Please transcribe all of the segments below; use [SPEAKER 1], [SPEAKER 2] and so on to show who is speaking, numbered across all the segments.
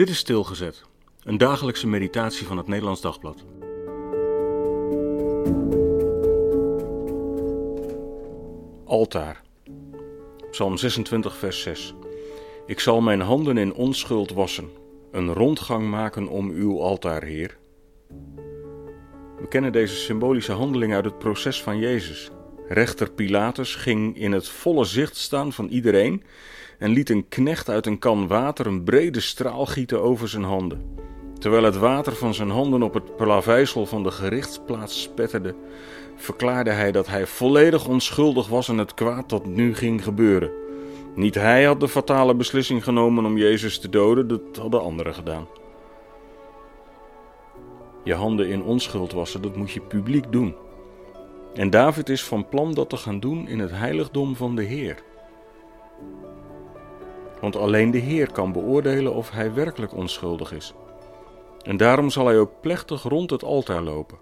[SPEAKER 1] Dit is Stilgezet, een dagelijkse meditatie van het Nederlands Dagblad. Altaar. Psalm 26, vers 6. Ik zal mijn handen in onschuld wassen, een rondgang maken om uw altaar, Heer. We kennen deze symbolische handeling uit het proces van Jezus. Rechter Pilatus ging in het volle zicht staan van iedereen en liet een knecht uit een kan water een brede straal gieten over zijn handen. Terwijl het water van zijn handen op het plaveisel van de gerichtsplaats spetterde, verklaarde hij dat hij volledig onschuldig was aan het kwaad dat nu ging gebeuren. Niet hij had de fatale beslissing genomen om Jezus te doden, dat hadden anderen gedaan. Je handen in onschuld wassen, dat moet je publiek doen. En David is van plan dat te gaan doen in het heiligdom van de Heer. Want alleen de Heer kan beoordelen of hij werkelijk onschuldig is. En daarom zal hij ook plechtig rond het altaar lopen.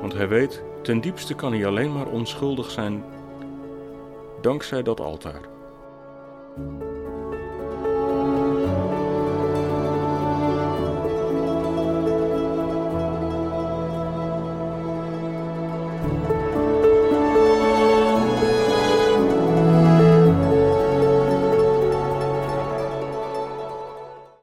[SPEAKER 1] Want hij weet, ten diepste kan hij alleen maar onschuldig zijn dankzij dat altaar.